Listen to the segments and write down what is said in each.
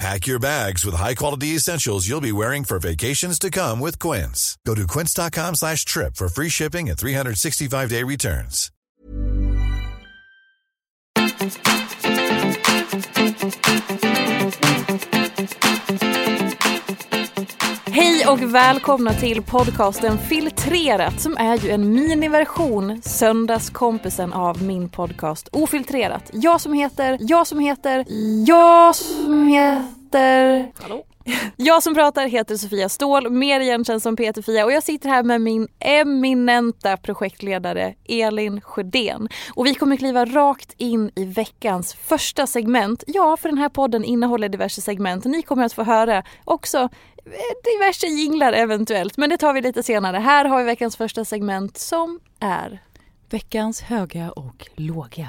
Pack your bags with high-quality essentials you'll be wearing for vacations to come with Quince. Go to quince.com slash trip for free shipping and 365-day returns. Hej och välkomna till podcasten Filtrerat som är ju en miniversion, söndagskompisen av min podcast Ofiltrerat. Jag som heter, jag som heter, jag som heter... Hallå? Jag som pratar heter Sofia Ståhl, mer igenkänd som Peter-Fia och jag sitter här med min eminenta projektledare Elin Sjödén. Och vi kommer kliva rakt in i veckans första segment. Ja, för den här podden innehåller diverse segment. Ni kommer att få höra också eh, diverse jinglar eventuellt, men det tar vi lite senare. Här har vi veckans första segment som är Veckans höga och låga.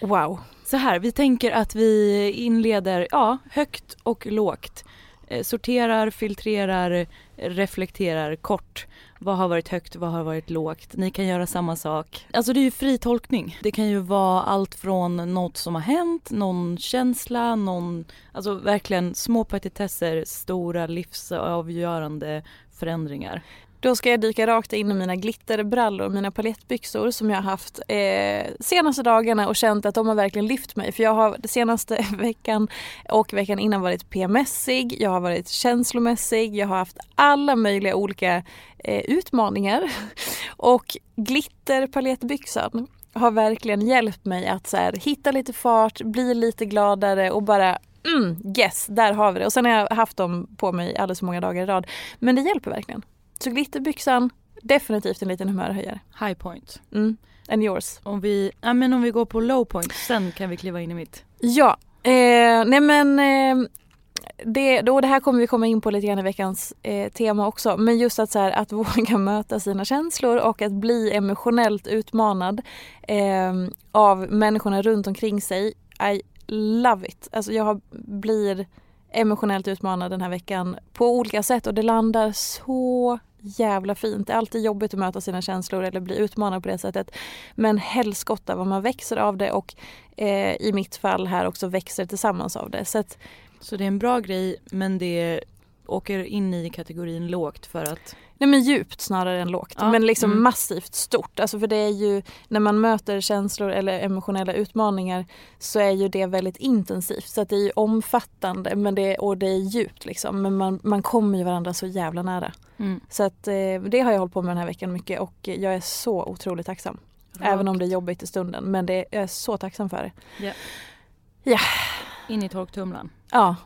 Wow. Så här, vi tänker att vi inleder ja, högt och lågt. Eh, sorterar, filtrerar, reflekterar kort. Vad har varit högt, vad har varit lågt? Ni kan göra samma sak. Alltså det är ju fri tolkning. Det kan ju vara allt från något som har hänt, någon känsla, någon, alltså verkligen små petitesser, stora livsavgörande förändringar. Då ska jag dyka rakt in i mina glitterbrallor, mina palettbyxor som jag har haft eh, senaste dagarna och känt att de har verkligen lyft mig. För jag har senaste veckan och veckan innan varit PMSig, jag har varit känslomässig, jag har haft alla möjliga olika eh, utmaningar. Och glitterpalettbyxan har verkligen hjälpt mig att så här, hitta lite fart, bli lite gladare och bara mm, yes, där har vi det. Och sen har jag haft dem på mig alldeles för många dagar i rad. Men det hjälper verkligen. Så glitterbyxan, definitivt en liten humörhöjare. High point. Mm. And yours? Om vi, ja, men om vi går på low point, sen kan vi kliva in i mitt. Ja, eh, nej men eh, det, då, det här kommer vi komma in på lite grann i veckans eh, tema också. Men just att, så här, att våga möta sina känslor och att bli emotionellt utmanad eh, av människorna runt omkring sig. I love it. Alltså jag blir emotionellt utmanad den här veckan på olika sätt och det landar så jävla fint. Det är alltid jobbigt att möta sina känslor eller bli utmanad på det sättet. Men helskotta vad man växer av det och eh, i mitt fall här också växer tillsammans av det. Så, att, så det är en bra grej men det åker in i kategorin lågt för att Nej men djupt snarare än lågt. Ja, men liksom mm. massivt stort. Alltså för det är ju när man möter känslor eller emotionella utmaningar så är ju det väldigt intensivt. Så att det är ju omfattande men det, och det är djupt liksom. Men man, man kommer ju varandra så jävla nära. Mm. Så att eh, det har jag hållit på med den här veckan mycket och jag är så otroligt tacksam. Rakt. Även om det är jobbigt i stunden men det, jag är så tacksam för det. Ja. Ja. In i torktumlaren. Ja.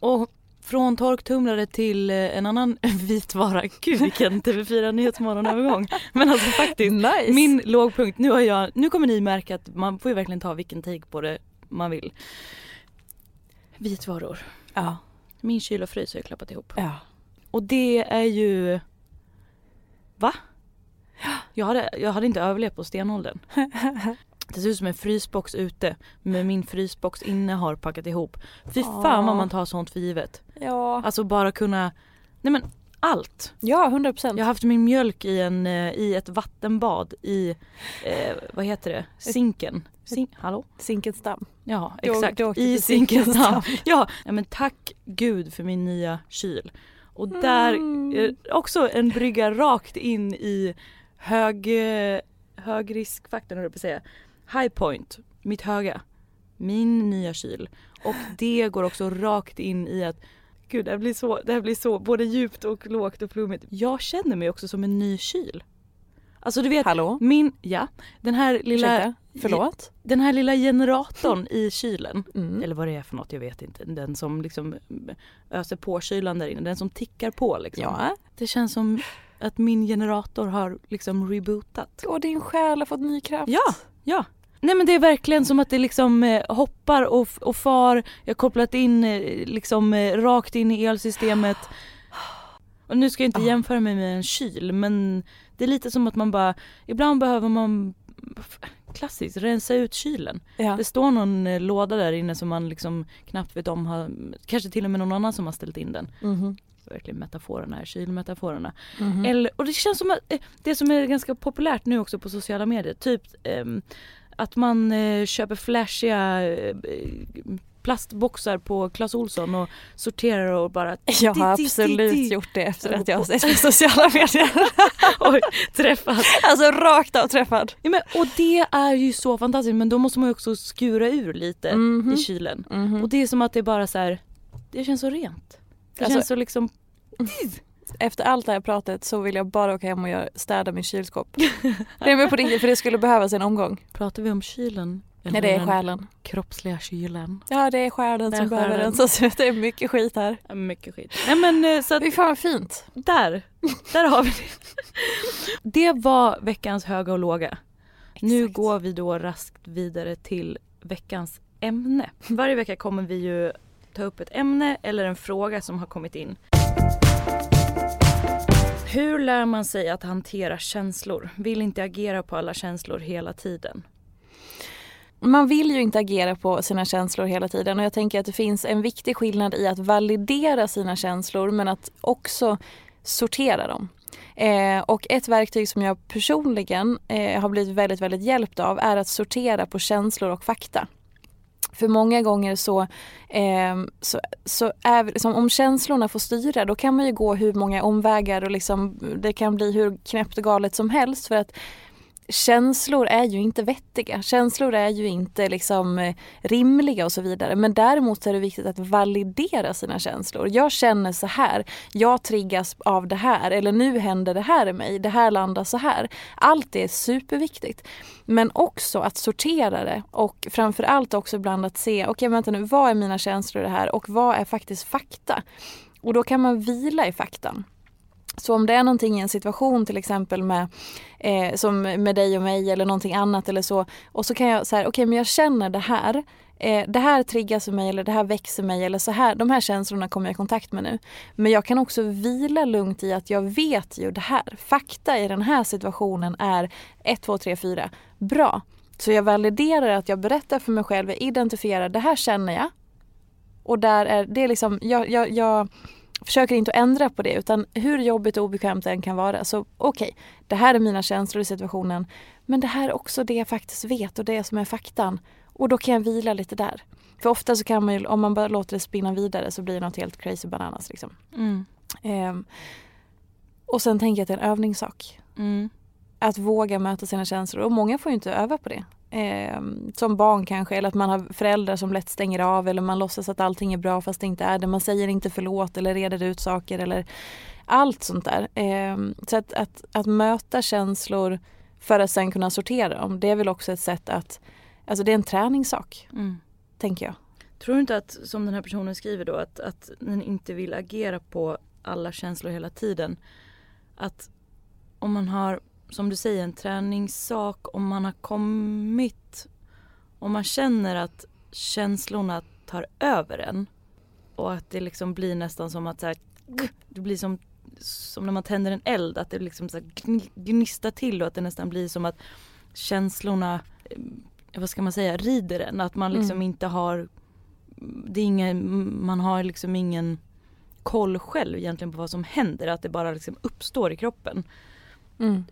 Och från torktumlare till eh, en annan vitvara. Gud vilken TV4 Nyhetsmorgon-övergång. Men alltså faktiskt, Nice. min lågpunkt. Nu, har jag, nu kommer ni märka att man får ju verkligen ta vilken take på det man vill. Vitvaror. Ja. Min kyl och frys har jag klappat ihop. Ja. Och det är ju... Va? Jag hade, jag hade inte överlevt på stenåldern. Det ser ut som en frysbox ute men min frysbox inne har packat ihop. Fy fan vad man tar sånt för givet. Ja, Alltså bara kunna, nej men allt. ja 100 procent. Jag har haft min mjölk i, en, eh, i ett vattenbad i, eh, vad heter det, sinken. Sin, hallå? Zinkensdamm. Ja Du- exakt, du åkte i Zinkensdamm. Zinkensdamm. Ja. ja men tack gud för min nya kyl. Och där, Mm. eh, också en brygga rakt in i hög, eh, högriskfaktorn höll jag på att säga. High point, mitt höga. Min nya kyl. Och det går också rakt in i att Gud det här blir så, det här blir så både djupt och lågt och flummigt. Jag känner mig också som en ny kyl. Alltså du vet, Hallå? min, ja, den här lilla, Ursäkta? Förlåt? den här lilla generatorn i kylen. Mm. Eller vad det är för något, jag vet inte. Den som liksom öser på kylan där inne, den som tickar på liksom. Ja. Det känns som att min generator har liksom rebootat. Och din själ har fått ny kraft. Ja, ja. Nej men det är verkligen som att det liksom eh, hoppar och, och far. Jag har kopplat in eh, liksom eh, rakt in i elsystemet. Och nu ska jag inte Ah. jämföra mig med en kyl men det är lite som att man bara, ibland behöver man klassiskt rensa ut kylen. Ja. Det står någon eh, låda där inne som man liksom knappt vet om har, kanske till och med någon annan som har ställt in den. Mhm. Verkligen metaforerna här, kylmetaforerna. Mhm. Eller, och det känns som att eh, det som är ganska populärt nu också på sociala medier, typ ehm, att man eh, köper flashiga eh, plastboxar på Clas Ohlson och sorterar och bara Jag har absolut gjort det efter att jag har sett sociala medier. Oj, träffat. alltså rakt av träffad. Ja, men, och det är ju så fantastiskt men då måste man ju också skura ur lite Mhm. i kylen. Mhm. Och det är som att det bara så här, det känns så rent. Det Alltså- känns så liksom, Efter allt det här pratet så vill jag bara åka hem och göra, städa min kylskåp. det är med på riktigt för det skulle behövas en omgång. pratar vi om kylen? Nej det är själen. kroppsliga kylen? Ja det är själen som behöver rensas ut. Det är mycket skit här. Ja, mycket skit. Nej men eh, så att Fy fan vad fint. där, där har vi det. Det var veckans höga och låga. Nu Exakt. går vi då raskt vidare till veckans ämne. Varje vecka kommer vi ju ta upp ett ämne eller en fråga som har kommit in. Hur lär man sig att hantera känslor? Vill inte agera på alla känslor hela tiden. Man vill ju inte agera på sina känslor hela tiden och jag tänker att det finns en viktig skillnad i att validera sina känslor men att också sortera dem. Eh, och ett verktyg som jag personligen eh, har blivit väldigt, väldigt hjälpt av är att sortera på känslor och fakta. För många gånger så, eh, så, så är liksom, om känslorna får styra då kan man ju gå hur många omvägar och liksom, det kan bli hur knäppt och galet som helst. För att känslor är ju inte vettiga. Känslor är ju inte liksom eh, rimliga och så vidare. Men däremot är det viktigt att validera sina känslor. Jag känner så här. Jag triggas av det här. Eller nu händer det här i mig. Det här landar så här. Allt det är superviktigt. Men också att sortera det och framförallt också ibland att se, okej vänta nu, vad är mina känslor i det här och vad är faktiskt fakta? Och då kan man vila i faktan. Så om det är någonting i en situation till exempel med, eh, som med dig och mig eller någonting annat eller så och så kan jag säga, okej men jag känner det här. Eh, det här triggas i mig eller det här växer mig eller så här. De här känslorna kommer jag i kontakt med nu. Men jag kan också vila lugnt i att jag vet ju det här. Fakta i den här situationen är 1, 2, 3, 4. Bra. Så jag validerar att jag berättar för mig själv, jag identifierar det här känner jag. Och där är det liksom, jag, jag, jag försöker inte att ändra på det utan hur jobbigt och obekvämt det än kan vara så okej, det här är mina känslor i situationen men det här är också det jag faktiskt vet och det som är faktan och då kan jag vila lite där. För ofta så kan man ju, om man bara låter det spinna vidare så blir det något helt crazy bananas liksom. Mm. Ehm, och sen tänker jag att det är en övningssak. Mm. Att våga möta sina känslor och många får ju inte öva på det. Ehm, som barn kanske eller att man har föräldrar som lätt stänger av eller man låtsas att allting är bra fast det inte är det. Man säger inte förlåt eller reder ut saker eller allt sånt där. Ehm, så att, att, att möta känslor för att sen kunna sortera dem det är väl också ett sätt att, alltså det är en träningssak Mm. tänker jag. Tror du inte att, som den här personen skriver då, att, att den inte vill agera på alla känslor hela tiden. Att om man har, som du säger, en träningssak, om man har kommit, om man känner att känslorna tar över en och att det liksom blir nästan som att så här, det blir som, som när man tänder en eld, att det liksom så gnistar till och att det nästan blir som att känslorna eh, vad ska man säga, rider den. Att man liksom Mm. inte har, det är ingen, man har liksom ingen koll själv egentligen på vad som händer. Att det bara liksom uppstår i kroppen. Mm.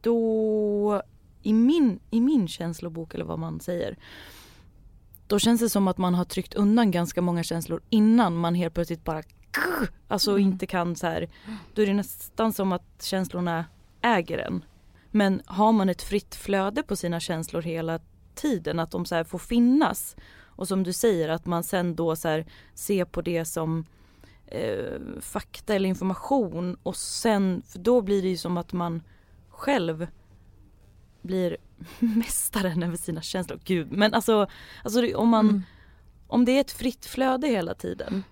Då, i min, i min känslobok eller vad man säger. Då känns det som att man har tryckt undan ganska många känslor innan man helt plötsligt bara Alltså Mm. inte kan så här. Då är det nästan som att känslorna äger en. Men har man ett fritt flöde på sina känslor hela tiden, att de så här får finnas. Och som du säger att man sen då så här ser på det som eh, fakta eller information och sen, för då blir det ju som att man själv blir mästaren över sina känslor. Gud, men alltså, alltså om man Mm. om det är ett fritt flöde hela tiden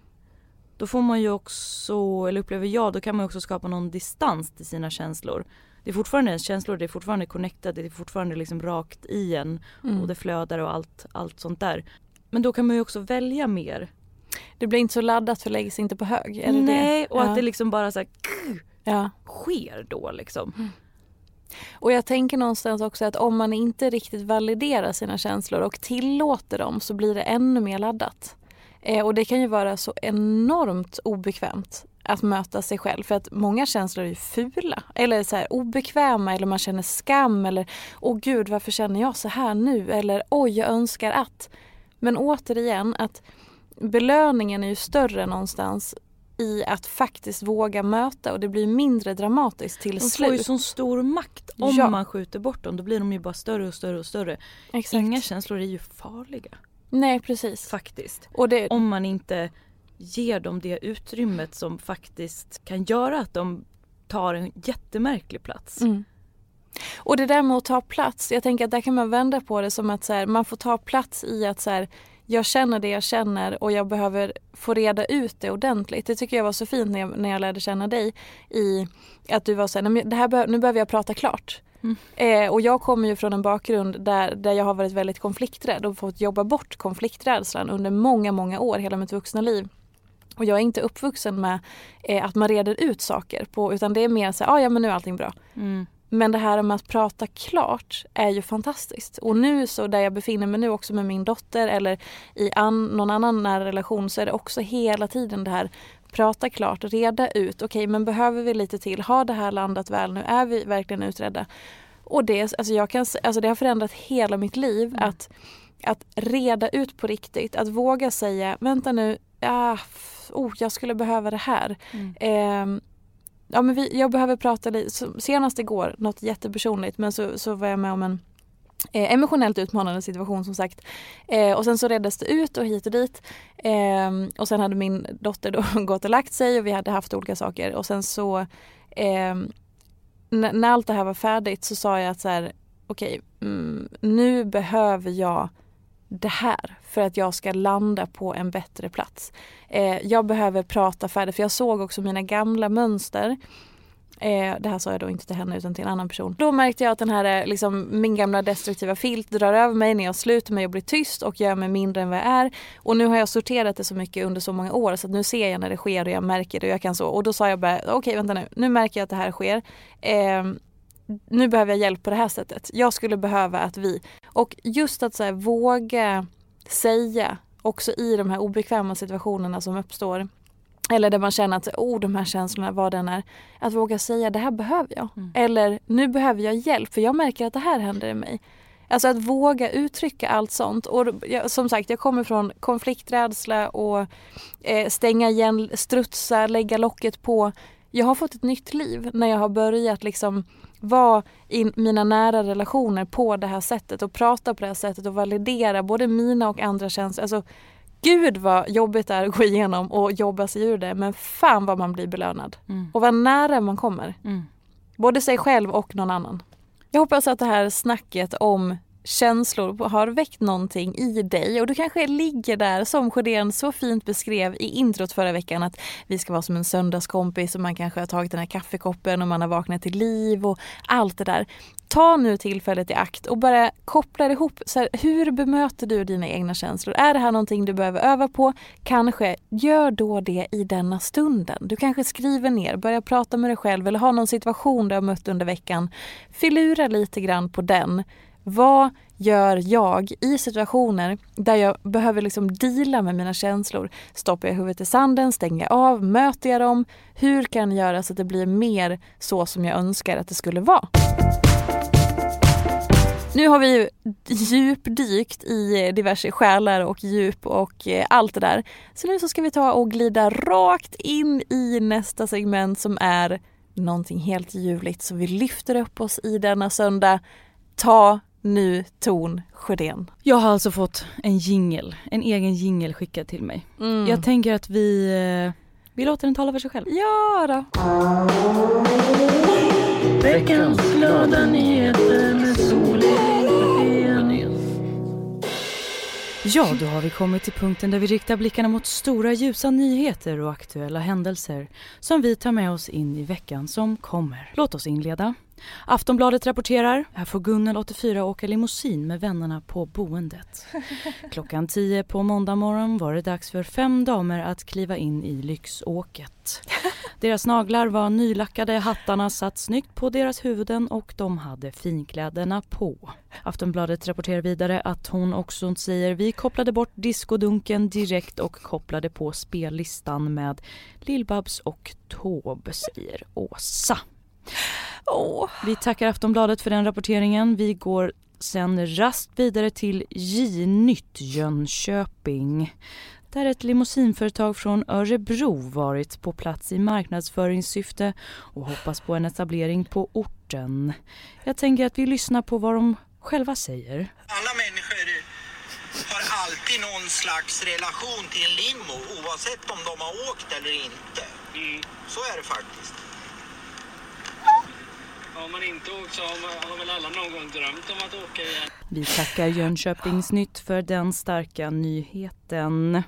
då får man ju också, eller upplever jag, då kan man också skapa någon distans till sina känslor. Det är fortfarande ens känslor, det är fortfarande connected, det är fortfarande liksom rakt i en Mm. och det flödar och allt, allt sånt där. Men då kan man ju också välja mer. Det blir inte så laddat för läggs inte på hög. Är det Nej, det? och ja. att det liksom bara så här, ja. sker då liksom. Och jag tänker någonstans också att om man inte riktigt validerar sina känslor och tillåter dem så blir det ännu mer laddat. Eh, och det kan ju vara så enormt obekvämt att möta sig själv för att många känslor är ju fula eller så här obekväma eller man känner skam eller åh gud varför känner jag så här nu eller oj jag önskar att. Men återigen att belöningen är ju större någonstans i att faktiskt våga möta och det blir mindre dramatiskt till De får ju slut. sån stor makt om Ja. man skjuter bort dem. Då blir de ju bara större och större och större. Exakt. Inga känslor är ju farliga Nej precis. faktiskt. Och det, om man inte ger dem det utrymmet som faktiskt kan göra att de tar en jättemärklig plats. mm. och det där med att ta plats, jag tänker att där kan man vända på det som att så här, man får ta plats i att så här, jag känner det jag känner och jag behöver få reda ut det ordentligt. Det tycker jag var så fint när jag, när jag lärde känna dig i att du var så här, "Nej, men det här be- nu behöver jag prata klart. Mm. Eh, och jag kommer ju från en bakgrund där, där jag har varit väldigt konflikträdd och fått jobba bort konflikträdslan under många, många år, hela mitt vuxna liv. Och jag är inte uppvuxen med eh, att man reder ut saker på, utan det är mer så här, ah, ja men nu är allting bra. Mm. Men det här med att prata klart är ju fantastiskt. Och nu så där jag befinner mig nu också med min dotter eller i an, någon annan nära relation så är det också hela tiden det här prata klart, reda ut. Okej men behöver vi lite till? Har det här landat väl nu? Är vi verkligen utredda? Och det, alltså jag kan, alltså det har förändrat hela mitt liv att, att reda ut på riktigt. Att våga säga, vänta nu, ah, oh, jag skulle behöva det här. Mm. Ehm, ja, men vi, jag behöver prata lite, senast igår, något jättepersonligt, men så, så var jag med om en eh, emotionellt utmanande situation som sagt. Eh, och sen så reddes det ut och hit och dit. Eh, och sen hade min dotter då gått och lagt sig och vi hade haft olika saker och sen så ehm, när allt det här var färdigt så sa jag att så här, okej, mm, nu behöver jag det här för att jag ska landa på en bättre plats. Eh, jag behöver prata färdigt för jag såg också mina gamla mönster. Eh, det här sa jag då inte till henne utan till en annan person. Då märkte jag att den här, eh, liksom, min gamla destruktiva filt drar över mig när jag slutar mig och blir tyst och gör mig mindre än vad jag är. Och nu har jag sorterat det så mycket under så många år så att nu ser jag när det sker och jag märker det och jag kan så. Och då sa jag bara, okej vänta nu, nu märker jag att det här sker. Eh, nu behöver jag hjälp på det här sättet. Jag skulle behöva att vi... Och just att så här, våga säga också i de här obekväma situationerna som uppstår. Eller där man känner att oh, de här känslorna, vad den är. Att våga säga det här behöver jag. Mm. Eller nu behöver jag hjälp för jag märker att det här händer i mig. Alltså att våga uttrycka allt sånt. Och jag, som sagt, jag kommer från konflikträdsla och eh, stänga igen, strutsa, lägga locket på. Jag har fått ett nytt liv när jag har börjat liksom vara i mina nära relationer på det här sättet och prata på det här sättet och validera både mina och andra känslor. Alltså, gud vad jobbigt det är att gå igenom och jobba sig ur det men fan vad man blir belönad. Mm. Och vad nära man kommer. Mm. Både sig själv och någon annan. Jag hoppas att det här snacket om känslor har väckt någonting i dig och du kanske ligger där som Sjödén så fint beskrev i introt förra veckan att vi ska vara som en söndagskompis och man kanske har tagit den här kaffekoppen och man har vaknat till liv och allt det där. Ta nu tillfället i akt och bara koppla ihop. Så här, hur bemöter du dina egna känslor? Är det här någonting du behöver öva på? Kanske gör då det i denna stunden. Du kanske skriver ner, börjar prata med dig själv eller har någon situation du har mött under veckan. Filura lite grann på den. Vad gör jag i situationer där jag behöver liksom deala med mina känslor? Stoppar jag huvudet i sanden? Stänger jag av? Möter jag dem? Hur kan jag göra så att det blir mer så som jag önskar att det skulle vara? Nu har vi ju djupdykt i diverse själar och djup och eh, allt det där. Så nu så ska vi ta och glida rakt in i nästa segment som är någonting helt ljuvligt. Så vi lyfter upp oss i denna söndag. Ta nu ton Sjödén. Jag har alltså fått en jingel, en egen jingel skickad till mig. Mm. Jag tänker att vi, eh, vi låter den tala för sig själv. Ja då. Veckans glada nyheter med Ja, då har vi kommit till punkten där vi riktar blickarna mot stora ljusa nyheter och aktuella händelser som vi tar med oss in i veckan som kommer. Låt oss inleda. Aftonbladet rapporterar, här får Gunnel 84 åka limousin med vännerna på boendet. Klockan 10 på måndag morgon var det dags för fem damer att kliva in i lyxåket. Deras naglar var nylackade, hattarna satt snyggt på deras huvuden och de hade finkläderna på. Aftonbladet rapporterar vidare att hon också säger vi kopplade bort diskodunken direkt och kopplade på spellistan med Lill-Babs och Taube, säger Åsa. Oh. Vi tackar Aftonbladet för den rapporteringen. Vi går sen rast vidare till J-Nytt Jönköping där ett limousinföretag från Örebro varit på plats i marknadsföringssyfte och hoppas på en etablering på orten. Jag tänker att vi lyssnar på vad de själva säger. Alla människor har alltid någon slags relation till en limo oavsett om de har åkt eller inte. Så är det faktiskt. Har man inte åkt så har, man, har väl alla någon gång drömt om att åka igen. Vi tackar Jönköpings Nytt för den starka nyheten.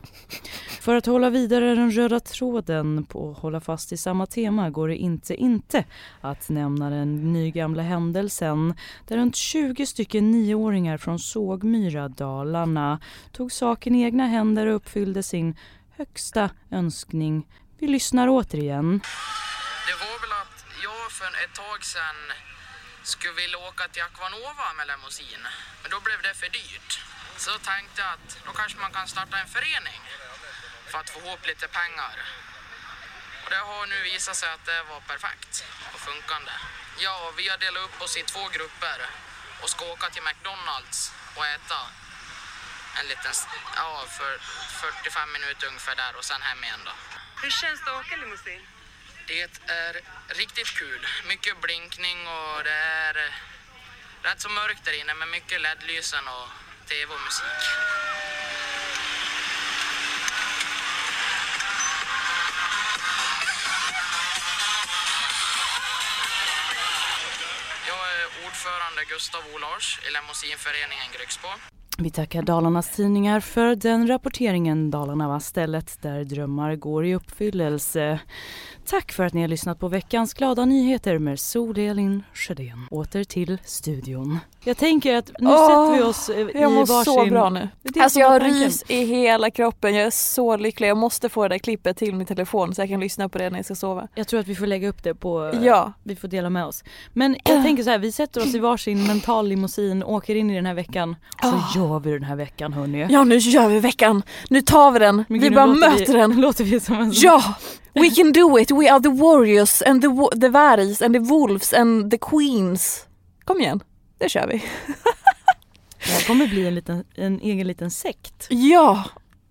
För att hålla vidare den röda tråden på att hålla fast i samma tema går det inte inte att nämna den nygamla händelsen där runt 20 stycken nioåringar från Sågmyra, Dalarna tog saken i egna händer och uppfyllde sin högsta önskning. Vi lyssnar återigen. Det var för ett tag sedan skulle vilja åka till Aquanova med limousin. Men då blev det för dyrt. Så då tänkte jag att då kanske man kan starta en förening för att få ihop lite pengar. Och det har nu visat sig att det var perfekt och funkande. Ja, vi har delat upp oss i två grupper och ska åka till McDonalds och äta en liten, ja, för 45 minuter ungefär där och sen hem igen då. Hur känns det att åka limousin? Det är riktigt kul. Mycket blinkning och det är eh, rätt så mörkt där inne med mycket LED-lysen och tv och musik. Jag är ordförande Gustav Olars i Limousinföreningen Grycksbo. Vi tackar Dalarnas Tidningar för den rapporteringen. Dalarna var stället där drömmar går i uppfyllelse. Tack för att ni har lyssnat på veckans glada nyheter med Sol-Elin Sjödén. Åter till studion. Jag tänker att nu Åh, sätter vi oss eh, i Jag mår varsin... så bra nu. Alltså jag har rys i hela kroppen. Jag är så lycklig. Jag måste få det där klippet till min telefon så jag kan lyssna på det när jag ska sova. Jag tror att vi får lägga upp det på... Ja. Vi får dela med oss. Men jag tänker så här, vi sätter oss i varsin mental limousin, åker in i den här veckan. Så Ah. gör vi den här veckan hörni. Ja nu kör vi veckan. Nu tar vi den. Men vi gud, bara möter vi, den. Låter vi som en sån- Ja! We can do it. We are the warriors and the, the vargs and the wolves and the queens. Kom igen. Det kör vi. Det kommer bli en, liten, en egen liten sekt. Ja!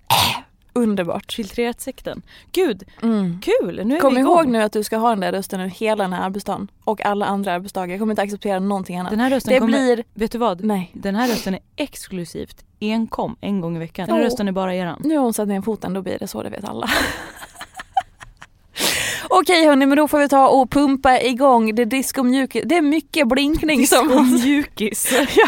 Äh, underbart. Filtrerat sekten. Gud, Mm. kul! Nu är Kom vi igång. ihåg nu att du ska ha den där rösten nu hela den här arbetsdagen. Och alla andra arbetsdagar. Jag kommer inte acceptera någonting annat. Den här rösten det kommer... blir... Vet du vad? Nej. Den här rösten är exklusivt enkom en gång i veckan. Den här Åh. rösten är bara eran. Nu har hon satt ner foten, då blir det så, det vet alla. Okej hörni, men då får vi ta och pumpa igång det disco mjukis. Det är mycket blinkning som han, mjukis. ja,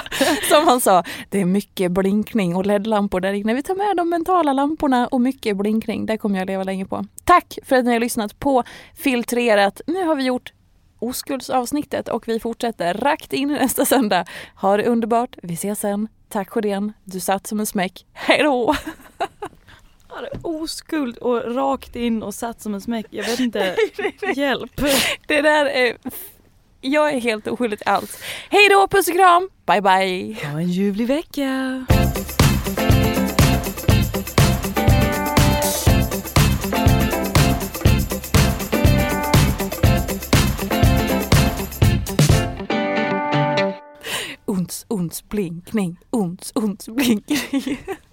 som han sa. Det är mycket blinkning och LED-lampor där inne. Vi tar med de mentala lamporna och mycket blinkning. Det kommer jag leva länge på. Tack för att ni har lyssnat på Filtrerat. Nu har vi gjort oskuldsavsnittet och vi fortsätter rakt in nästa söndag. Ha det underbart. Vi ses sen. Tack Sjödén. Du satt som en smäck. Hej då! Oskuld och rakt in och satt som en smäck. Jag vet inte. Hjälp. Det där är Jag är helt oskyldig till allt. Hej då, puss och kram. Bye bye. Ha en ljuvlig vecka. Ons, ons, blinkning. Ons, ons, blinkning.